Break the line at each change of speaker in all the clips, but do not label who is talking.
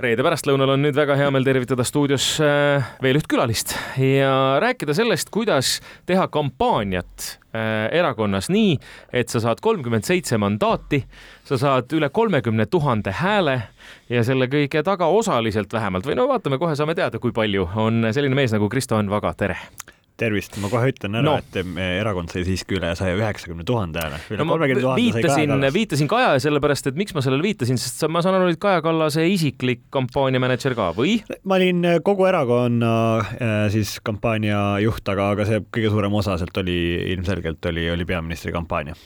reede pärastlõunal on nüüd väga hea meel tervitada stuudios äh, veel üht külalist ja rääkida sellest, kuidas teha kampaaniat äh, erakonnas nii, et sa saad kolmkümmend seitse mandaati, sa saad üle kolmekümne tuhande hääle ja selle kõige taga osaliselt vähemalt või no vaatame, kohe saame teada, kui palju on selline mees nagu Kristo Enn Vaga, tere
tervist, ma kohe ütlen ära no., et erakond sai siiski üle saja üheksakümne tuhande hääle.
no ma viitasin, viitasin Kaja sellepärast, et miks ma sellele viitasin, sest ma saan aru, et Kaja Kallase isiklik kampaaniamänedžer ka või?
ma olin kogu erakonna äh, siis kampaaniajuht, aga, aga see kõige suurem osa sealt oli ilmselgelt oli, oli peaministri kampaania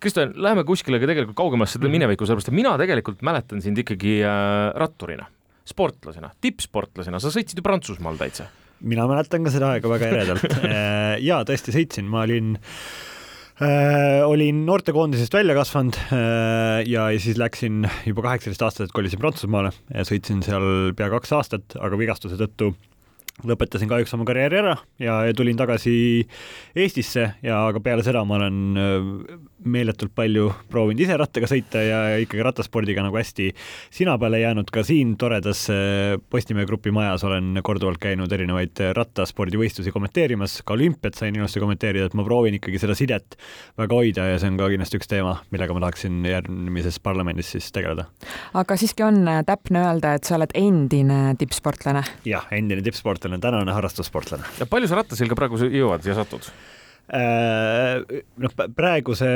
Kristjan, läheme kuskile ka tegelikult kaugemasse mm -hmm. minevikku, sellepärast et mina tegelikult mäletan sind ikkagi äh, ratturina, sportlasena, tippsportlasena, sa sõitsid ju Prantsusmaal täitsa
mina mäletan ka seda aega väga eredalt. Äh, ja tõesti sõitsin, ma olin äh, olin noortekoondisest välja kasvanud äh, ja, ja siis läksin juba kaheksateist aastaselt kolisin Prantsusmaale sõitsin seal pea kaks aastat, aga vigastuse tõttu lõpetasin kahjuks oma karjääri ära ja, ja tulin tagasi Eestisse ja aga peale seda ma olen äh, meeletult palju proovinud ise rattaga sõita ja ikkagi rattaspordiga nagu hästi sina peale jäänud. ka siin toredas äh, Postimehe Grupi majas olen korduvalt käinud erinevaid rattaspordivõistlusi kommenteerimas, ka olümpiat sain ilusti kommenteerida, et ma proovin ikkagi seda sidet väga hoida ja see on ka kindlasti üks teema, millega ma tahaksin järgmises parlamendis siis tegeleda.
aga siiski on täpne öelda, et sa oled endine tippsportlane?
jah, endine tippsportlane sportlane, tänane harrastussportlane.
ja palju sa rattaselga praegu jõuad ja satud?
Äh, noh, praeguse,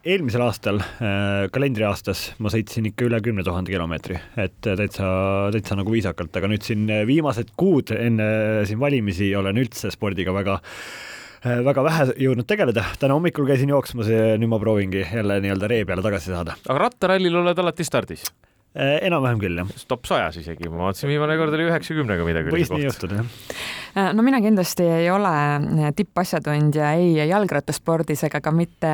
eelmisel aastal, äh, kalendriaastas ma sõitsin ikka üle kümne tuhande kilomeetri, et täitsa, täitsa nagu viisakalt, aga nüüd siin viimased kuud enne siin valimisi olen üldse spordiga väga äh, väga vähe jõudnud tegeleda, täna hommikul käisin jooksmas ja nüüd ma proovingi jälle nii-öelda ree peale tagasi saada.
aga rattarallil oled alati stardis?
Äh, enam-vähem küll, jah.
top sajas isegi, ma vaatasin, viimane kord oli üheksakümnega midagi.
võis nii juhtuda, jah.
Äh, no mina kindlasti ei ole äh, tippasjatundja ei jalgrattaspordis ega ka mitte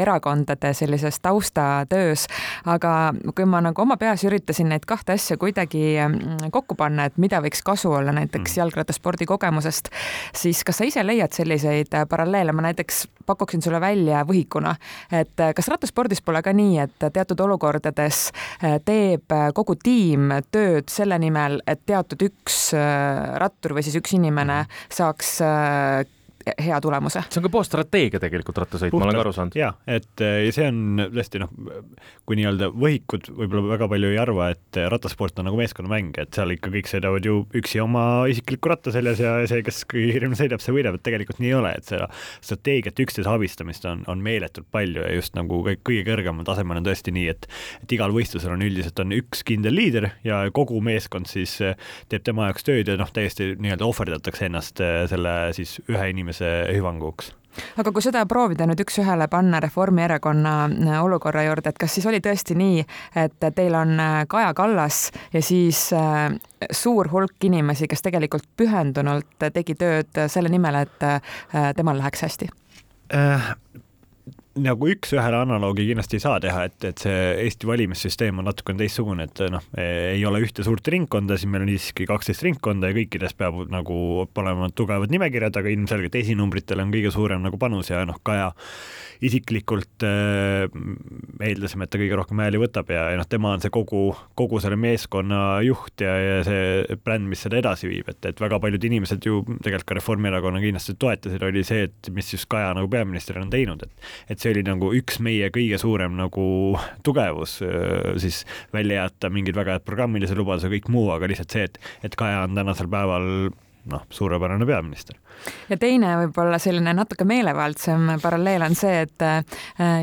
erakondade sellises taustatöös, aga kui ma nagu oma peas üritasin neid kahte asja kuidagi kokku panna, et mida võiks kasu olla näiteks mm. jalgrattaspordi kogemusest, siis kas sa ise leiad selliseid paralleele, ma näiteks pakuksin sulle välja võhikuna, et kas rattaspordis pole ka nii, et teatud olukordades tee teeb äh, kogu tiim tööd selle nimel, et teatud üks äh, rattur või siis üks inimene mhm. saaks äh, hea tulemuse.
see on ka puhas strateegia tegelikult rattasõit, ma olen ka aru saanud.
ja et ja see on tõesti noh, kui nii-öelda võhikud võib-olla väga palju ei arva, et rattasport on nagu meeskonnamäng, et seal ikka kõik sõidavad ju üksi oma isikliku ratta seljas ja see, kes kõige kiiremini sõidab, see võidab, et tegelikult nii ei ole, et seda strateegiat, üksteise abistamist on, on meeletult palju ja just nagu kõige kõrgemal tasemel on tõesti nii, et et igal võistlusel on üldiselt on üks kindel liider ja kogu meeskond siis teeb tema jaoks tööd ja noh, täiesti nii-öelda ohverdatakse ennast selle siis ühe inimese inimese hüvanguks
aga kui seda proovida nüüd üks-ühele panna Reformierakonna äh, olukorra juurde, et kas siis oli tõesti nii, et teil on äh, Kaja Kallas ja siis äh, suur hulk inimesi, kes tegelikult pühendunult tegi tööd selle nimel, et temal läheks hästi?
Nagu üks-ühele analoogi kindlasti ei saa teha, et, et see Eesti valimissüsteem on natukene teistsugune, et noh, ei ole ühte suurt ringkonda, siin meil on siiski kaksteist ringkonda ja kõikides peab nagu olema tugevad nimekirjad, aga ilmselgelt esinumbritel on kõige suurem nagu panus ja noh, Kaja isiklikult äh, eeldasime, et ta kõige rohkem hääli võtab ja, ja noh, tema on see kogu, kogu selle meeskonna juht ja, ja see bränd, mis seda edasi viib, et, et väga paljud inimesed ju tegelikult ka Reformierakonna kindlasti toetasid, oli see, et mis just Kaja nagu peaministrina on teinud, et et see oli nagu üks meie kõige suurem nagu tugevus äh, siis välja jätta mingid väga head programmilise lubaduse, kõik muu, aga lihtsalt see, et, et Kaja on tänasel päeval noh, suurepärane peaminister
ja teine võib-olla selline natuke meelevaldsem paralleel on see, et äh,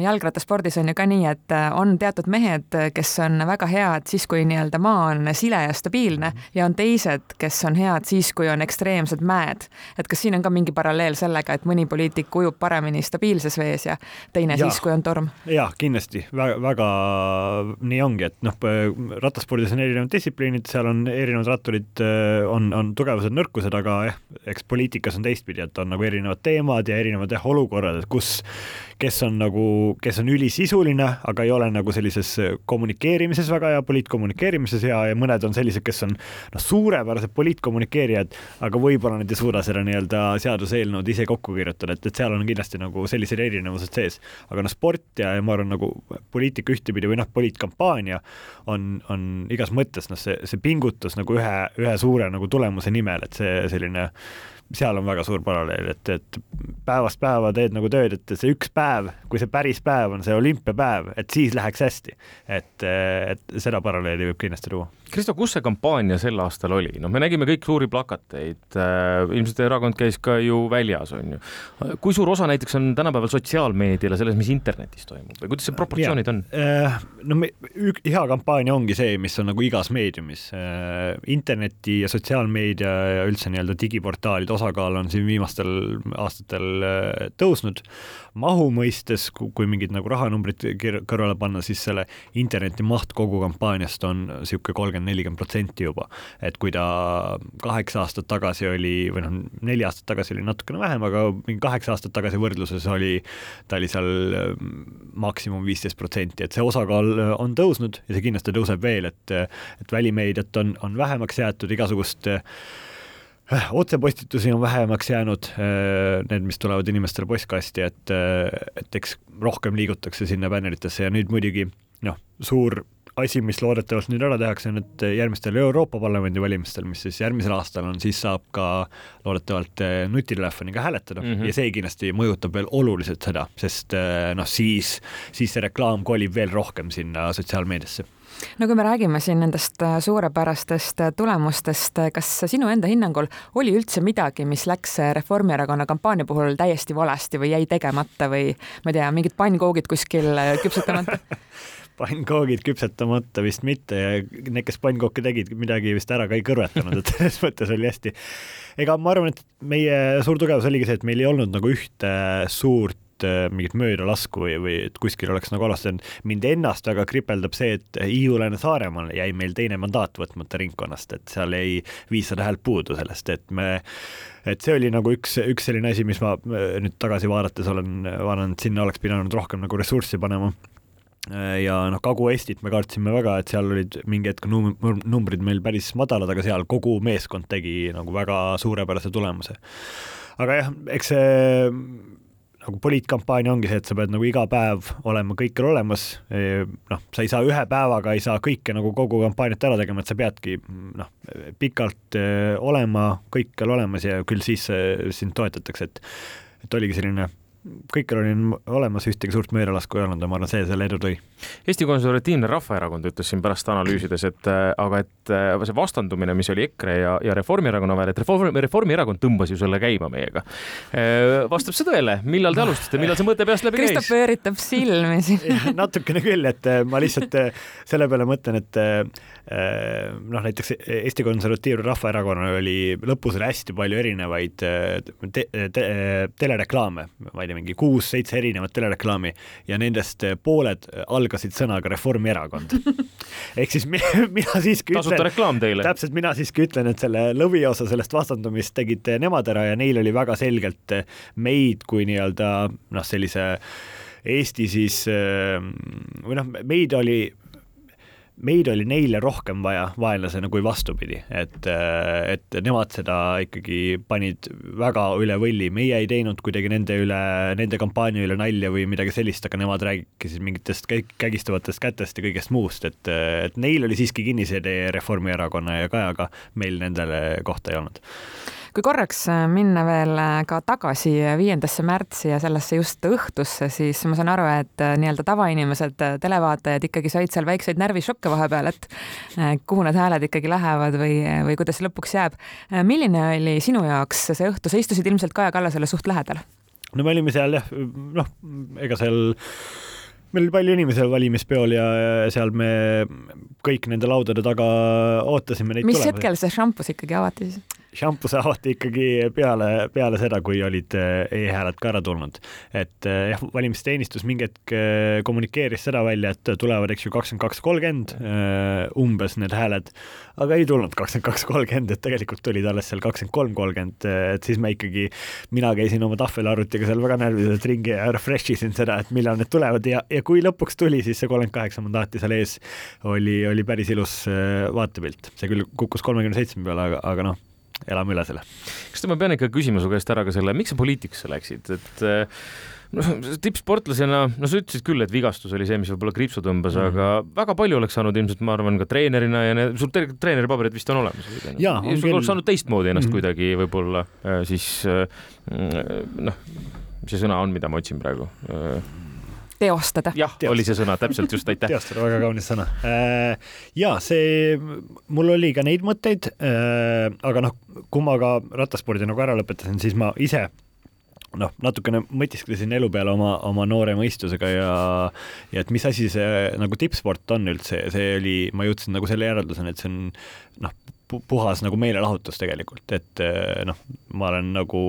jalgrattaspordis on ju ka nii, et äh, on teatud mehed, kes on väga head siis, kui nii-öelda maa on sile ja stabiilne ja on teised, kes on head siis, kui on ekstreemsed mäed. et kas siin on ka mingi paralleel sellega, et mõni poliitik ujub paremini stabiilses vees ja teine ja, siis, kui on torm?
jah, kindlasti väga, väga nii ongi, et noh, rattaspordis on erinevad distsipliinid, seal on erinevad ratturid, on, on tugevused, tulemused, aga jah, eks poliitikas on teistpidi, et on nagu erinevad teemad ja erinevad jah, olukorrad, et kus, kes on nagu, kes on ülisisuline, aga ei ole nagu sellises kommunikeerimises väga hea, poliitkommunikeerimises hea ja mõned on sellised, kes on noh, suurepärased poliitkommunikeerijad, aga võib-olla nad ei suuda seda nii-öelda seaduseelnõud ise kokku kirjutada, et, et seal on kindlasti nagu sellised erinevused sees. aga noh, sport ja, ja ma arvan, nagu poliitika ühtepidi või noh, poliitkampaania on, on igas mõttes noh, see, see pingutus nagu ühe, ühe suure nagu tulemuse nimel, et see selline seal on väga suur paralleel, et, et päevast päeva teed nagu tööd, et see üks päev, kui see päris päev on see olümpiapäev, et siis läheks hästi. et, et seda paralleeli võib kindlasti tuua
Kristo, kus see kampaania sel aastal oli? noh, me nägime kõik suuri plakateid äh,, ilmselt erakond käis ka ju väljas, on ju. kui suur osa näiteks on tänapäeval sotsiaalmeediale selles, mis internetis toimub või kuidas see proportsioonid on?
Äh, no me, hea kampaania ongi see, mis on nagu igas meediumis. Äh, interneti ja sotsiaalmeedia ja üldse nii-öelda digiportaalide osakaal on siin viimastel aastatel äh, tõusnud. mahu mõistes, kui mingid nagu rahanumbrid kõrvale panna, siis selle interneti maht kogu kampaaniast on niisugune kolmkümmend nelikümmend protsenti juba. et kui ta kaheksa aastat tagasi oli või noh, neli aastat tagasi oli natukene vähem, aga mingi kaheksa aastat tagasi võrdluses oli, ta oli seal mm, maksimum viisteist protsenti, et see osakaal on tõusnud ja see kindlasti tõuseb veel, et, et välimeediat on, on vähemaks jäetud, igasugust äh, otsepostitusi on vähemaks jäänud, äh, need, mis tulevad inimestele postkasti, et, et eks rohkem liigutakse sinna bänneritesse ja nüüd muidugi noh, suur asi, mis loodetavasti nüüd ära tehakse, on, et järgmistel Euroopa Parlamendi valimistel, mis siis järgmisel aastal on, siis saab ka loodetavalt nutitelefoniga hääletada mm -hmm. ja see kindlasti mõjutab veel oluliselt seda, sest noh, siis, siis see reklaam kolib veel rohkem sinna sotsiaalmeediasse
no kui me räägime siin nendest eh, suurepärastest tulemustest, kas sinu enda hinnangul oli üldse midagi, mis läks Reformierakonna kampaania puhul täiesti valesti või jäi tegemata või ma ei tea, mingid pannkoogid kuskil küpsetamata
pannkoogid küpsetamata vist mitte ja need, kes pannkooke tegid, midagi vist ära ka ei kõrvetanud, et selles mõttes oli hästi. ega ma arvan, et meie suur tugevus oligi see, et meil ei olnud nagu ühte suurt äh, mingit möödalasku või, või et kuskil oleks nagu alustatud. mind ennast väga kripeldab see, et Hiiu-Lääne Saaremaal jäi meil teine mandaat võtmata ringkonnast, et seal jäi viissada häält puudu sellest, et me et see oli nagu üks, üks selline asi, mis ma äh, nüüd tagasi vaadates olen vaadanud, sinna oleks pidanud rohkem nagu ressurssi panema Äh, ja noh, Kagu-Eestit me kartsime väga, et seal olid mingi hetk num-, numbrid meil päris madalad, aga seal kogu meeskond tegi nagu väga suurepärase tulemuse. aga jah, eks see nagu poliitkampaania ongi see, et sa pead nagu iga päev olema kõikjal olemas, noh, sa ei saa ühe päevaga, ei saa kõike nagu kogu kampaaniat ära tegema, et sa peadki noh, pikalt olema kõikjal olemas ja küll siis sind toetatakse, et et oligi selline kõikjal oli olemas, ühtegi suurt meelelasku ei olnud ja ma arvan, see selle edu tõi.
Eesti Konservatiivne Rahvaerakond ütles siin pärast analüüsides, et äh, aga et äh, see vastandumine, mis oli EKRE ja, ja Reformierakonna vahel, et Reform, Reformierakond tõmbas ju selle käima meiega. Äh, vastab see tõele, millal te alustasite, millal see mõte peast läbi
käis? Kristo pööritab silmi siin
natukene küll, et ma lihtsalt selle peale mõtlen, et noh, näiteks Eesti Konservatiivne Rahvaerakonnal oli lõpus oli hästi palju erinevaid te, te, telereklaame, ma ei tea, oli mingi kuus-seitse erinevat telereklaami ja nendest pooled algasid sõnaga Reformierakond ehk siis mina siiski
tasuta reklaam teile.
täpselt, mina siiski ütlen, et selle lõviosa sellest vastandumist tegid nemad ära ja neil oli väga selgelt meid kui nii-öelda noh, sellise Eesti siis või noh, meid oli meid oli neile rohkem vaja vaenlasena kui vastupidi, et, et nemad seda ikkagi panid väga üle võlli, meie ei teinud kuidagi nende üle, nende kampaania üle nalja või midagi sellist, aga nemad rääkisid mingitest kägistavatest kätest ja kõigest muust, et, et neil oli siiski kinnisidee Reformierakonna ja Kajaga, meil nendele kohta ei olnud
kui korraks äh, minna veel äh, ka tagasi viiendasse märtsi ja sellesse just õhtusse, siis ma saan aru, et äh, nii-öelda tavainimesed, televaatajad ikkagi said seal väikseid närvišokke vahepeal, et kuhu need hääled ikkagi lähevad või, või kuidas lõpuks jääb. milline oli sinu jaoks see õhtu, sa istusid ilmselt Kaja Kallasele suht lähedal?
no me olime seal jah, noh, ega seal meil oli palju inimesi seal valimispeol ja seal me kõik nende laudade taga ootasime neid
mis tulemusi. hetkel see šampus ikkagi avati siis?
Šampus avati ikkagi peale, peale seda, kui olid äh, e-hääled ka ära tulnud. et äh, jah, valimisteenistus mingi hetk kommunikeeris seda välja, et tulevad, eks ju, kakskümmend kaks, kolmkümmend umbes need hääled, aga ei tulnud kakskümmend kaks, kolmkümmend, et tegelikult tulid alles seal kakskümmend kolm, kolmkümmend, et siis me ikkagi, mina käisin oma tahvelarvutiga seal väga närviliselt ringi ja refresh isin seda, et millal need tulevad ja, ja kui lõpuks tuli, siis see kolmkümmend kaheksa mandaati seal ees oli, oli päris ilus vaatepilt. see küll kukkus kolmekümne seitsme peale, aga, aga noh, elame üle selle.
kas ma pean ikka küsima su käest ära ka selle, miks sa poliitikasse läksid, et noh, tippsportlasena, no sa ütlesid küll, et vigastus oli see, mis võib-olla kriipsu tõmbas mm, -hmm. aga väga palju oleks saanud ilmselt, ma arvan, ka treenerina ja need, sul tegelikult treeneripaberid vist on olemas.
ja,
on küll. oleks saanud teistmoodi ennast mm -hmm. kuidagi võib-olla äh, siis äh, noh, mis see sõna on, mida ma otsin praegu? Äh,
teostada.
jah, oli see sõna, täpselt just, aitäh.
teostada, väga kaunis sõna. ja see, mul oli ka neid mõtteid, aga noh, kui ma ka rattaspordi nagu ära lõpetasin, siis ma ise noh, natukene mõtisklesin elu peale oma, oma noore mõistusega ja, ja et mis asi see nagu tippsport on üldse ja see oli, ma jõudsin nagu selle järelduseni, et see on noh, puhas nagu meelelahutus tegelikult, et noh, ma olen nagu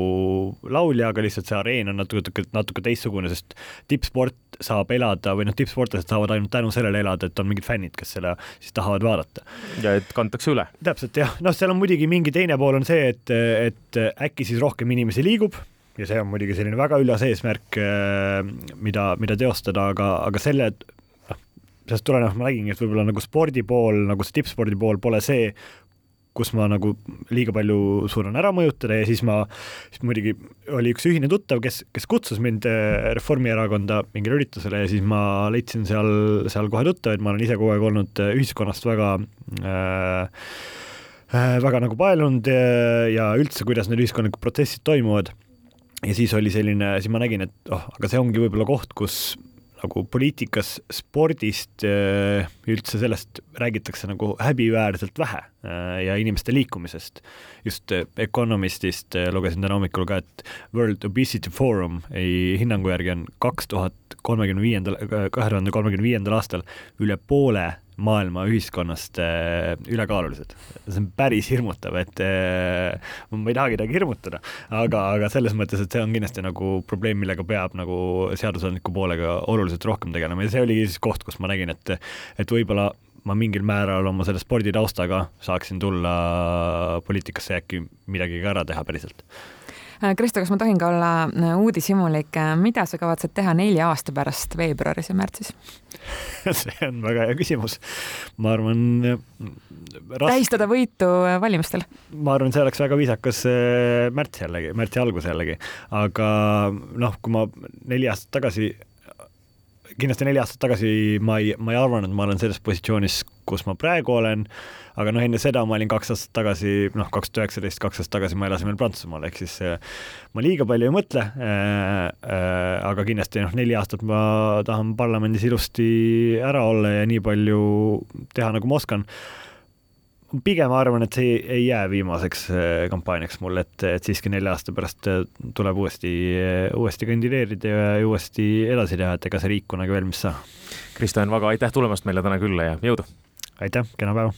laulja, aga lihtsalt see areen on natuke, natuke teistsugune, sest tippsport saab elada või noh, tippsportlased saavad ainult tänu sellele elada, et on mingid fännid, kes seda siis tahavad vaadata.
ja et kantakse üle.
täpselt jah, noh, seal on muidugi mingi teine pool on see, et, et äkki siis rohkem inimesi liigub ja see on muidugi selline väga üllas eesmärk, äh, mida, mida teostada, aga, aga selle noh, sellest tulenevalt ma nägingi, et võib-olla nagu spordi pool, nagu see tippspordi pool pole see, kus ma nagu liiga palju suudan ära mõjutada ja siis ma, siis muidugi oli üks ühine tuttav, kes, kes kutsus mind äh, Reformierakonda mingile üritusele ja siis ma leidsin seal, seal kohe tuttavaid, ma olen ise kogu aeg olnud äh, ühiskonnast väga äh, väga nagu paelunud ja üldse, kuidas need ühiskondlikud protsessid toimuvad. Ja siis oli selline, siis ma nägin, et oh, aga see ongi võib-olla koht, kus nagu poliitikas, spordist, äh, üldse sellest räägitakse nagu häbiväärselt vähe äh, ja inimeste liikumisest. just äh, Economistist lugesin täna hommikul ka, et World Obesity Forum hinnangu järgi on kaks tuhat kolmekümne viiendal, kahe tuhande kolmekümne viiendal aastal üle poole maailma ühiskonnast äh, ülekaalulised. see on päris hirmutav, et äh, ma ei tahagi kedagi hirmutada, aga, aga selles mõttes, et see on kindlasti nagu probleem, millega peab nagu seadusandliku poolega oluliselt rohkem tegelema ja see oligi siis koht, kus ma nägin, et, et võib-olla ma mingil määral oma selle sporditaustaga saaksin tulla poliitikasse äkki midagi ka ära teha päriselt
Kristo, kas ma tohin ka olla äh, uudishimulik, äh, mida sa kavatsed teha nelja aasta pärast veebruaris ja märtsis
see on väga hea küsimus. ma arvan
ras.... tähistada võitu valimistel?
ma arvan, see oleks väga viisakas märts jällegi, märtsi algus jällegi, aga noh, kui ma neli aastat tagasi kindlasti neli aastat tagasi ma ei, ma ei arvanud, et ma olen selles positsioonis, kus ma praegu olen, aga noh, enne seda ma olin kaks aastat tagasi, noh, kaks tuhat üheksateist, kaks aastat tagasi ma elasin veel Prantsusmaal, ehk siis äh, ma liiga palju ei mõtle äh,, äh, aga kindlasti noh, neli aastat ma tahan parlamendis ilusti ära olla ja nii palju teha, nagu ma oskan pigem arvan, et see ei jää viimaseks äh, kampaaniaks mul, et, et siiski nelja aasta pärast äh, tuleb uuesti, äh, uuesti kandideerida ja uuesti edasi teha, et ega see riik kunagi valmis saa.
Kristjan Vaga, aitäh tulemast meile täna külla ja jõudu!
aitäh, kena päeva!